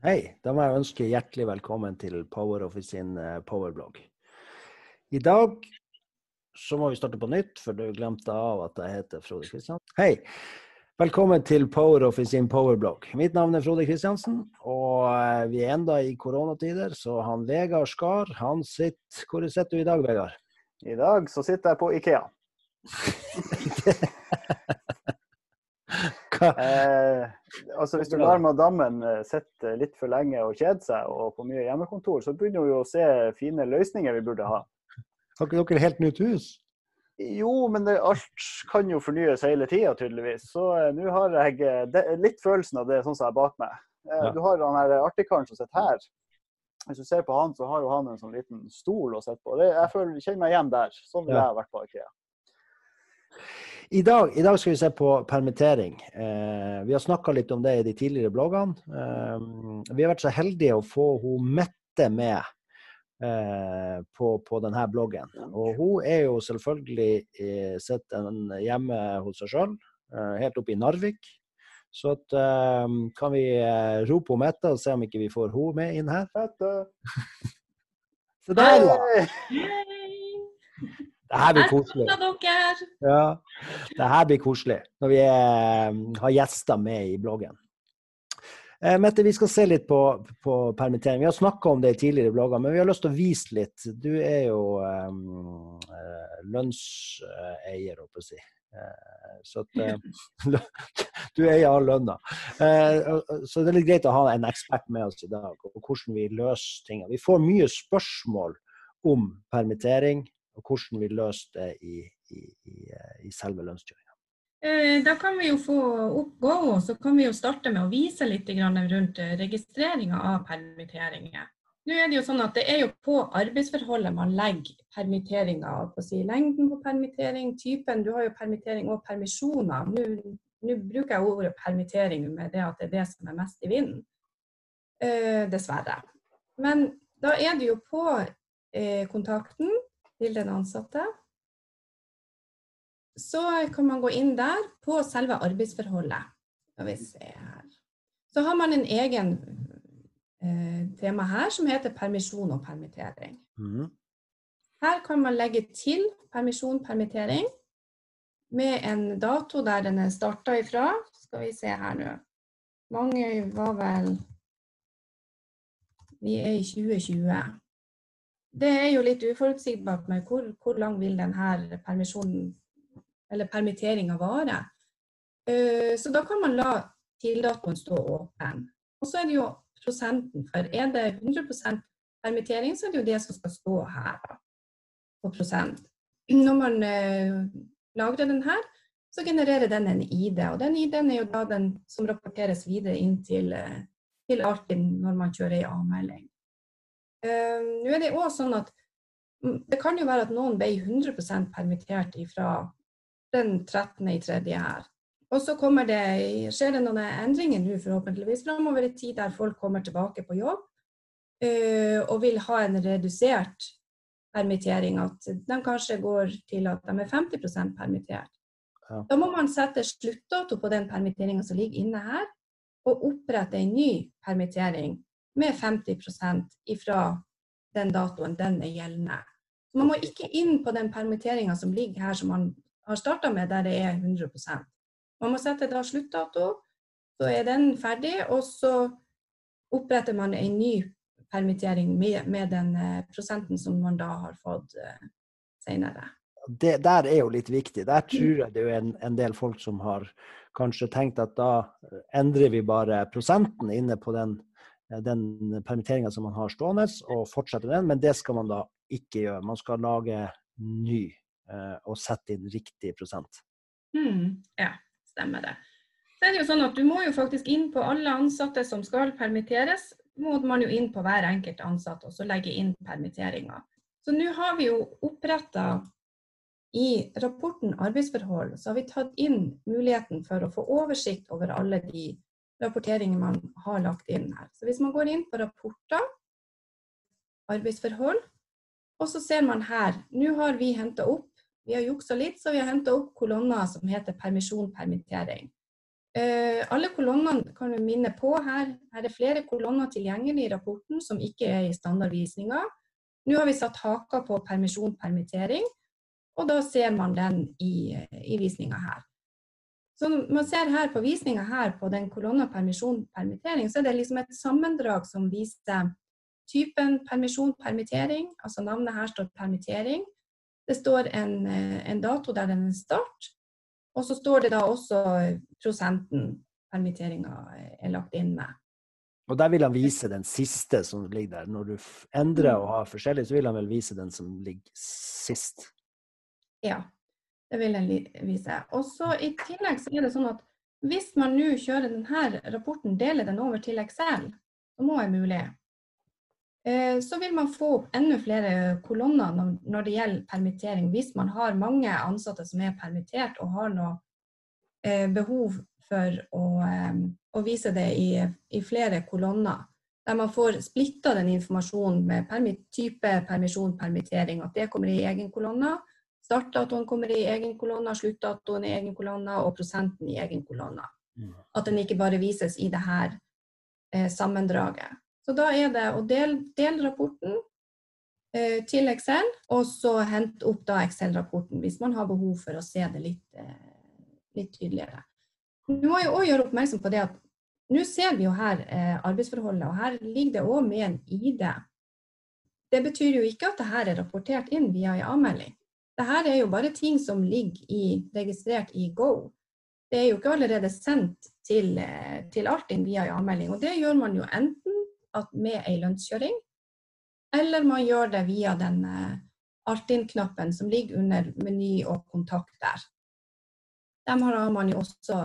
Hei, da må jeg ønske hjertelig velkommen til PowerOffice sin eh, powerblogg. I dag så må vi starte på nytt, for du glemte av at jeg heter Frode Kristiansen. Hei, velkommen til Power Office sin powerblogg. Mitt navn er Frode Kristiansen, og eh, vi er enda i koronatider, så han Vegard Skar, han sitter Hvor sitter du i dag, Vegard? I dag så sitter jeg på Ikea. Eh, altså Hvis du lar madammen eh, sitte litt for lenge og kjede seg og på mye hjemmekontor, så begynner hun jo å se fine løsninger vi burde ha. Har ikke dere helt nytt hus? Jo, men det, alt kan jo fornyes hele tida, tydeligvis. Så eh, nå har jeg eh, det, litt følelsen av det sånn som jeg er bak meg. Eh, Ja. Du har han her artigkaren som sitter her. Hvis du ser på han, så har jo han en sånn liten stol å sitte på. Det, jeg føler, kjenner meg igjen der. Sånn Ja. jeg vært på Ikea. I dag, I dag skal vi se på permittering. Eh, vi har snakka litt om det i de tidligere bloggene. Eh, vi har vært så heldige å få hun Mette med eh, på, på denne bloggen. Og hun er jo selvfølgelig eh, sitter hjemme hos seg sjøl, eh, helt oppe i Narvik. Så at, eh, kan vi rope om Mette og se om ikke vi får hun med inn her. Mette! Se der, ja! Det her blir koselig. Ja, det her blir koselig når vi er, har gjester med i bloggen. Eh, Mette, vi skal se litt på, på permittering. Vi har snakka om det i tidligere blogger, men vi har lyst til å vise litt. Du er jo um, eh, lønnseier, holdt jeg på å si. Eh, så at, eh, du eier all lønna. Eh, så det er litt greit å ha en ekspert med oss i dag, og hvordan vi løser ting. Vi får mye spørsmål om permittering, og hvordan vi løser det i, i, i, eh, i selve lønnskjøringa. Eh, Da kan vi jo få opp gå, og så kan vi jo starte med å vise litt rundt registreringa av permitteringer. Nå er det jo sånn at det er jo på arbeidsforholdet man legger permitteringer. på å si lengden på permittering, typen. Du har jo permittering og permisjoner. Nå, nå bruker jeg ordet permittering med det at det er det som er mest i vinden. Eh, dessverre. Men da er det jo på eh, kontakten til den ansatte så kan man gå inn der på selve arbeidsforholdet. Så har man en egen eh, tema her som heter permisjon og permittering. Mm. Her kan man legge til permisjon, permittering med en dato der den er starta ifra. Skal vi se her nå. Mange var vel Vi er i 2020. Det er jo litt uforutsigbart med hvor, hvor lang vil denne permisjonen eller permitteringa vare. Eh, Så da kan man la tildatoen stå åpen. Og så er det jo prosenten, for er det 100% permittering, så er det jo det som skal stå her på prosent. Når man eh, lagrer den her, så genererer den en ID, og den ID-en er jo da den som rapporteres videre inn til, eh, til Altinn når man kjører ei avmelding. Eh, Nå er det også sånn at det kan jo være at noen ble 100% permittert fra den 13. i tredje her. Og så kommer det, skjer det noen endringer nå forhåpentligvis framover i tid der folk kommer tilbake på jobb eh, og vil ha en redusert permittering. At de kanskje går til at de er 50 permittert. Ja. Da må man sette sluttdato på den permitteringa som ligger inne her, og opprette en ny permittering med 50% ifra den datoen den er gjeldende. Så man må ikke inn på den permitteringa som ligger her som man har starta med, der det er 100% Man må sette da sluttdato, så er den ferdig, og så oppretter man en ny permittering med, med den eh, prosenten som man da har fått eh, senere. Det der er jo litt viktig. Der tror jeg det er en, en del folk som har kanskje tenkt at da endrer vi bare prosenten inne på den, den permitteringa som man har stående, og fortsette den. Men det skal man da ikke gjøre. Man skal lage ny eh, og sette inn riktig prosent. Mm, ja, stemmer det. Så er det jo sånn at Du må jo faktisk inn på alle ansatte som skal permitteres. må man jo inn på hver enkelt ansatt og så legge inn permitteringa. Så nå har vi jo oppretta i rapporten arbeidsforhold, så har vi tatt inn muligheten for å få oversikt over alle de rapporteringene man har lagt inn her. Så hvis man går inn på rapporter, arbeidsforhold, og så ser man her, nå har vi henta opp vi har juksa litt, så vi har henta opp kolonner som heter permisjon, permittering. Uh, alle kolonnene kan du minne på her. Her er flere kolonner tilgjengelig i rapporten som ikke er i standardvisninga. Nå har vi satt haka på permisjon, permittering, og da ser man den i, i visninga her. Så når man ser her på visninga her på den kolonna permisjon, permittering, så er det liksom et sammendrag som viser typen permisjon, permittering. Altså navnet her står permittering. Det står en, en dato der den er start. Og så står det da også prosenten permitteringa er lagt inn med. Og der vil han vise den siste som ligger der. Når du endrer og har forskjellig, så vil han vel vise den som ligger sist. Ja, det vil jeg vise. Og så I tillegg så er det sånn at hvis man nå kjører denne rapporten, deler den over til Excel, som òg er mulig, eh, så vil man få opp enda flere kolonner når det gjelder permittering. Hvis man har mange ansatte som er permittert og har noe eh, behov for å, å vise det i, i, flere kolonner. Der man får splitta den informasjonen med type permisjon, permittering, at det kommer i egen kolonne. Startdatoen kommer i egen kolonne, sluttdatoen i egen kolonne og prosenten i egen kolonne. Mm. At den ikke bare vises i det her eh, sammendraget. Så da er det å dele del rapporten eh, til Excel, og så hente opp da Excel-rapporten hvis man har behov for å se det litt, eh, litt tydeligere. Du må jo òg gjøre oppmerksom på det at nå ser vi jo her eh, arbeidsforholdet, og her ligger det òg med en ID. Det betyr jo ikke at det her er rapportert inn via en avmelding. Dette er jo bare ting som ligger i, registrert i Go. Det er jo ikke allerede sendt til, eh, til Altinn via en avmelding. Og det gjør man jo enten med ei lønnskjøring, eller man gjør det via den eh, Altinn-knappen som ligger under meny og kontakt der. Dem har man jo også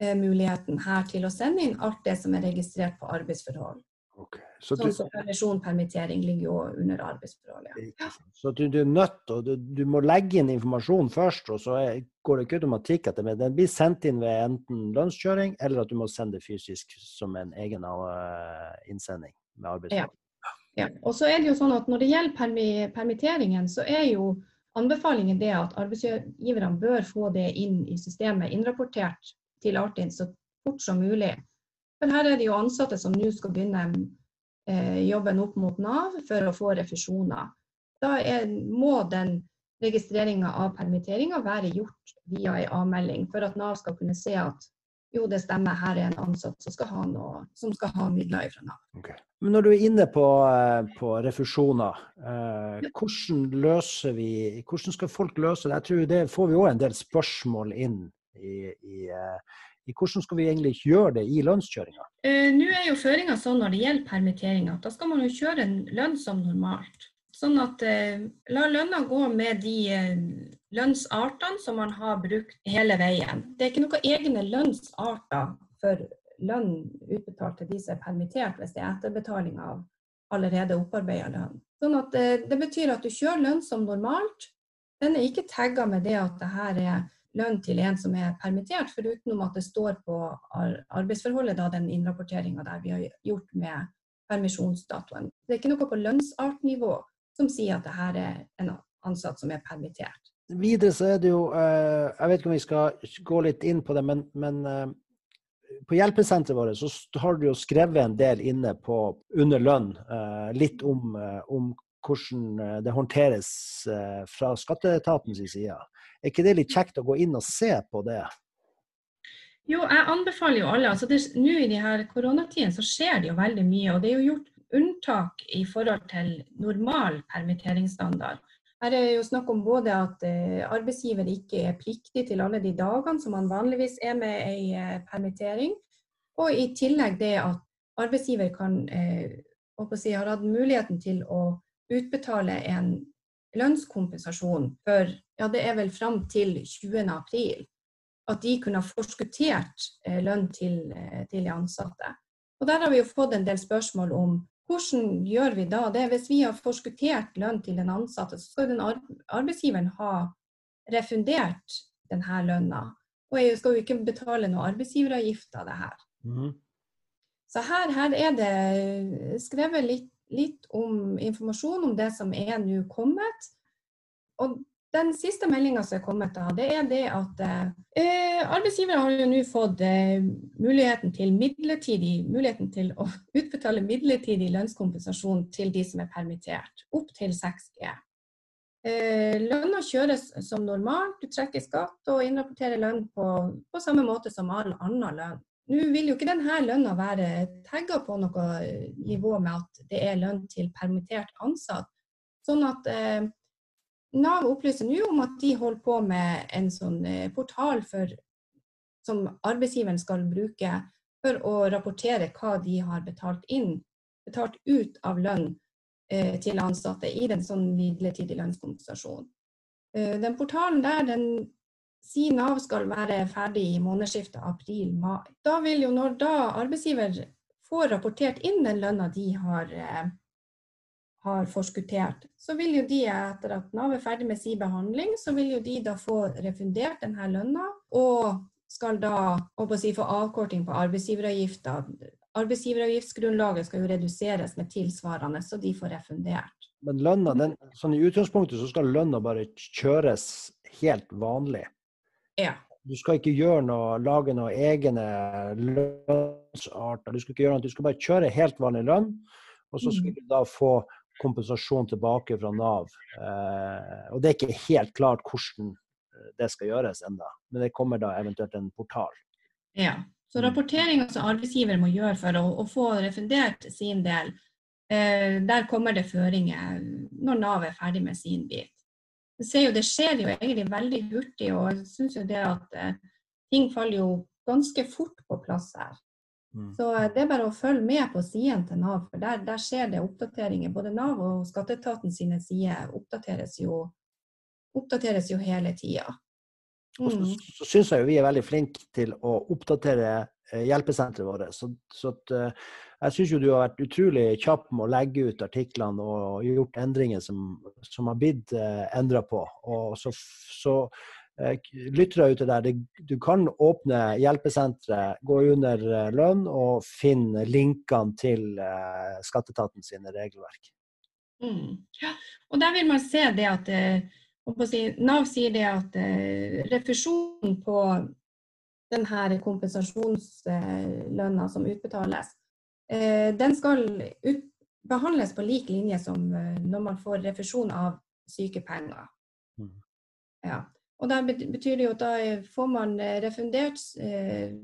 Eh, muligheten her til å sende inn alt det som er registrert på arbeidsforhold. Okay. Så sånn som permisjon, permittering ligger jo under arbeidsforholdet. Ja. Så du, du, er nødt til du, du, må legge inn informasjon først, og så er, går det ikke automatikk etter det. Den blir sendt inn ved enten lønnskjøring, eller at du må sende det fysisk som en egen uh, innsending med arbeidsforhold. Ja. ja. Og så er det jo sånn at Når det gjelder permi permitteringen, så er jo anbefalingen det at arbeidsgiverne bør få det inn i systemet innrapportert til Artin så fort som mulig. For her er det jo ansatte som nå skal begynne eh, jobben opp mot Nav for å få refusjoner. Da er, må den registreringa av permitteringa være gjort via ei avmelding, for at Nav skal kunne se at jo, det stemmer, her er en ansatt som skal ha, noe, som skal ha midler fra Nav. Okay. Men når du er inne på, eh, på refusjoner, eh, hvordan vi Hvordan skal folk løse det? Jeg tror Det får vi òg en del spørsmål inn i, i, eh, i, hvordan skal vi egentlig gjøre det i lønnskjøringa? Uh, Nå er jo føringa sånn når det gjelder permittering at da skal man jo kjøre en lønn som normalt. Sånn at eh, la lønna gå med de eh, lønnsartene som man har brukt hele veien. Det er ikke noen egne lønnsarter for lønn utbetalt til de som er permittert, hvis det er etterbetaling av allerede opparbeida lønn. Sånn at Det betyr at du kjører lønn som normalt. Den er ikke tagga med det at det her er lønn til en som er permittert, foruten at det står på arbeidsforholdet, da, den innrapporteringa der vi har gjort med permisjonsdatoen. Det er ikke noe på lønnsartnivå som sier at det her er en ansatt som er permittert. Videre så er det jo eh, Jeg vet ikke om vi skal gå litt inn på det, men, men eh, på hjelpesenteret vårt så har du jo skrevet en del inne på under lønn, eh, litt om, om hvordan det håndteres fra skatteetatens side. Er ikke det litt kjekt å gå inn og se på det? Jo, jeg anbefaler jo alle. altså Nå i de her koronatiden så skjer det jo veldig mye. Og det er jo gjort unntak i forhold til normal permitteringsstandard. Her er jo snakk om både at eh, arbeidsgiver ikke er pliktig til alle de dagene som man vanligvis er med ei eh, permittering, og i tillegg det at arbeidsgiver kan, eh, si, har hatt muligheten til å utbetale en lønnskompensasjon for ja, det er vel fram til 20. april. At de kunne ha forskuttert eh, lønn til, eh, til, de ansatte. Og Der har vi jo fått en del spørsmål om hvordan gjør vi da det. Hvis vi har forskuttert lønn til den ansatte, så skal den arbeidsgiveren ha refundert denne lønna. Og jeg skal jo ikke betale noe arbeidsgiveravgift av det her. Mm. Så her, her, er det skrevet litt, litt, om informasjon om det som er nå kommet. Og den siste meldinga som er kommet, da, det er det at eh, arbeidsgivere har jo nå fått eh, muligheten, til muligheten til å utbetale midlertidig lønnskompensasjon til de som er permittert, opp til 6G. Eh, lønna kjøres som normalt, du trekker skatt og innrapporterer lønn på, på samme måte som all annen lønn. Nå vil jo ikke denne lønna være tagga på noe nivå med at det er lønn til permittert ansatt. Sånn at eh, Nav opplyser nå om at de holder på med en sånn eh, portal for, som arbeidsgiveren skal bruke for å rapportere hva de har betalt inn, betalt ut av lønn eh, til ansatte i en sånn midlertidig lønnskompensasjon. Eh, den portalen der den sier Nav skal være ferdig i månedsskiftet april-mai. Da vil jo når da arbeidsgiver får rapportert inn den lønna de har eh, har forskuttert, så vil jo de etter at Nav er ferdig med sin behandling, så vil jo de da få refundert denne lønna, og skal da si, få avkorting på arbeidsgiveravgifta. Arbeidsgiveravgiftsgrunnlaget skal jo reduseres med tilsvarende, så de får refundert. Men lønna, den, sånn i utgangspunktet så skal lønna bare kjøres helt vanlig? Ja. Du skal ikke gjøre noe, lage noen egne lønnsarter. Du skal ikke gjøre noe, du skal bare kjøre helt vanlig lønn. Og så skal mm. du da få kompensasjon tilbake fra Nav. Eh, og det er ikke helt klart hvordan eh, det skal gjøres ennå, men det kommer da eventuelt en portal. Ja, så rapporteringa som arbeidsgiver må gjøre for å, å få refundert sin del, eh, der kommer det føringer når Nav er ferdig med sin bit. Jo, det skjer jo egentlig veldig hurtig, og jeg syns jo det at eh, ting faller jo ganske fort på plass her. Mm. Så eh, det er bare å følge med på sidene til Nav, for der, der, skjer det oppdateringer. Både Nav og skatteetaten sine sider oppdateres jo, oppdateres jo hele tida. Mm. Så, så syns jeg jo vi er veldig flinke til å oppdatere eh, hjelpesenteret vårt. Så, så at, uh, jeg syns jo du har vært utrolig kjapp med å legge ut artiklene og gjort endringer som, som har blitt uh, endra på. Og så, så Eh, lyttere ute der, du kan åpne hjelpesenteret, gå under eh, lønn og finne linkene til eh, skatteetaten sine regelverk. Mm. Ja, og der vil man se det at si, Nav sier det at refusjonen på denne kompensasjonslønna som utbetales, den skal behandles på lik linje som når man får refusjon av sykepenger. Mm. Ja. Og da betyr det jo at da får man eh, refundert eh,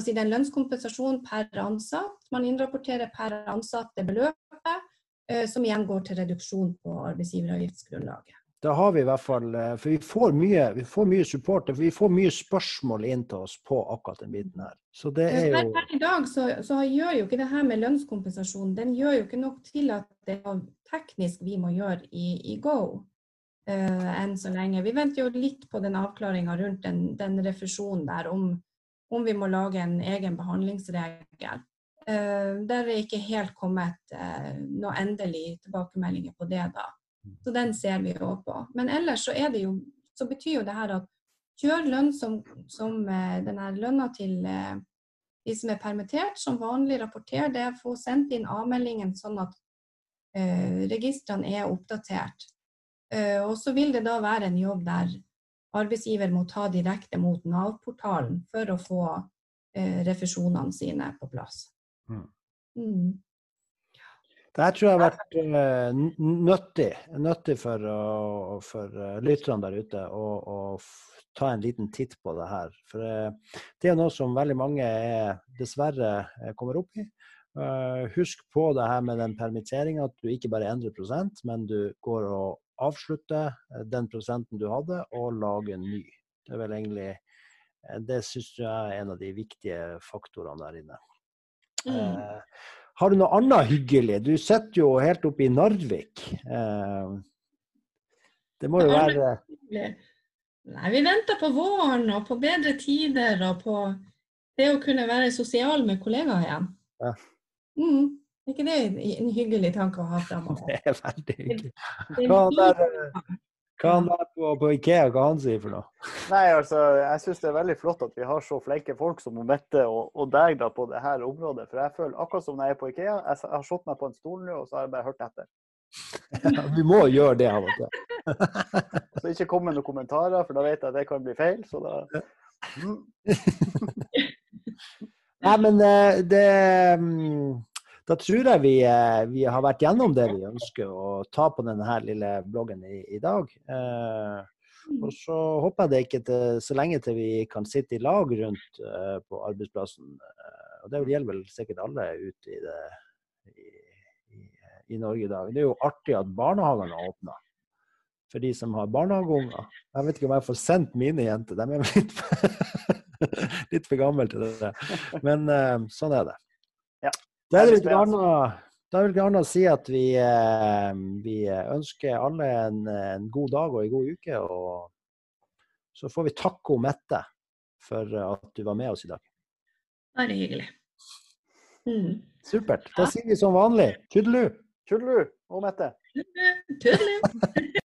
si den lønnskompensasjonen per ansatt. Man innrapporterer per ansatt det beløpet, eh, som igjen går til reduksjon på arbeidsgiveravgiftsgrunnlaget. Da har vi i hvert fall eh, For vi får mye, vi får mye support, vi får mye spørsmål inn til oss på akkurat den biten her. Så det er jo Per i dag så, så, gjør jo ikke det her med lønnskompensasjon den gjør jo ikke nok til at det er teknisk vi må gjøre i, i Go enn så lenge. Vi venter jo litt på den avklaringa rundt den, den refusjonen der, om, om, vi må lage en egen behandlingsregel. Uh, der er ikke helt kommet uh, noe endelig tilbakemeldinger på det da. Så den ser vi jo på. Men ellers så, jo, så betyr jo det her at kjør lønn som, som denne lønna til de som er permittert, som vanlig rapporter det. Få sendt inn avmeldingen sånn at uh, registrene er oppdatert. Eh, og så vil det da være en jobb der arbeidsgiver må ta direkte mot Nav-portalen for å få eh, refusjonene sine på plass. Mm. Mm. Det her tror jeg har vært uh, nyttig, nyttig for, for lytterne der ute å, ta en liten titt på det her. For det er noe som veldig mange er, dessverre kommer opp i. husk på det her med den permitteringa, at du ikke bare endrer prosent, men du går og avslutte eh, den prosenten du hadde, og lage en ny. Det er vel egentlig eh, Det syns jeg er en av de viktige faktorene der inne. Mm. Eh, har du noe annet hyggelig? Du sitter jo helt oppe i Narvik. Eh, det må jo være Nei, vi venter på våren og på bedre tider og på det å kunne være sosial med kollegaer igjen. Ja. Mm. Er ikke det en hyggelig tanke å ha framover? Det er veldig hyggelig. Hva han der, hva han der på, på, Ikea, hva han sier for noe? Nei, altså, Jeg syns det er veldig flott at vi har så flinke folk som Mette og, og deg da på det her området. For jeg føler akkurat som når jeg er på Ikea, jeg har satt meg på en stol nå, og så har jeg bare hørt etter. Ja, vi må gjøre det av og til. Så ikke kom med noen kommentarer, for da vet jeg at det kan bli feil. Så da mm. Nei, men eh, det mm, Da tror jeg vi, eh, vi, har vært gjennom det vi ønsker å ta på denne lille bloggen i, i dag. Eh, og så håper jeg det ikke til, så lenge til vi kan sitte i lag rundt eh, på arbeidsplassen. Uh, og det gjelder vel sikkert alle ute i, det, i, i, Norge i dag. Det er jo artig at barnehagene har åpna. For de som har barnehageunger. Jeg vet ikke om jeg får sendt mine jenter. De er litt, litt for gamle til det. Men uh, sånn er det. Ja. Det er litt annet da vil jeg gjerne si at vi, eh, vi ønsker alle en, en, god dag og en god uke. Og så får vi takke Mette for at du var med oss i dag. Bare hyggelig. Mm. Supert. Da sier vi som vanlig tudelu. Tudelu og Mette. Tudelu.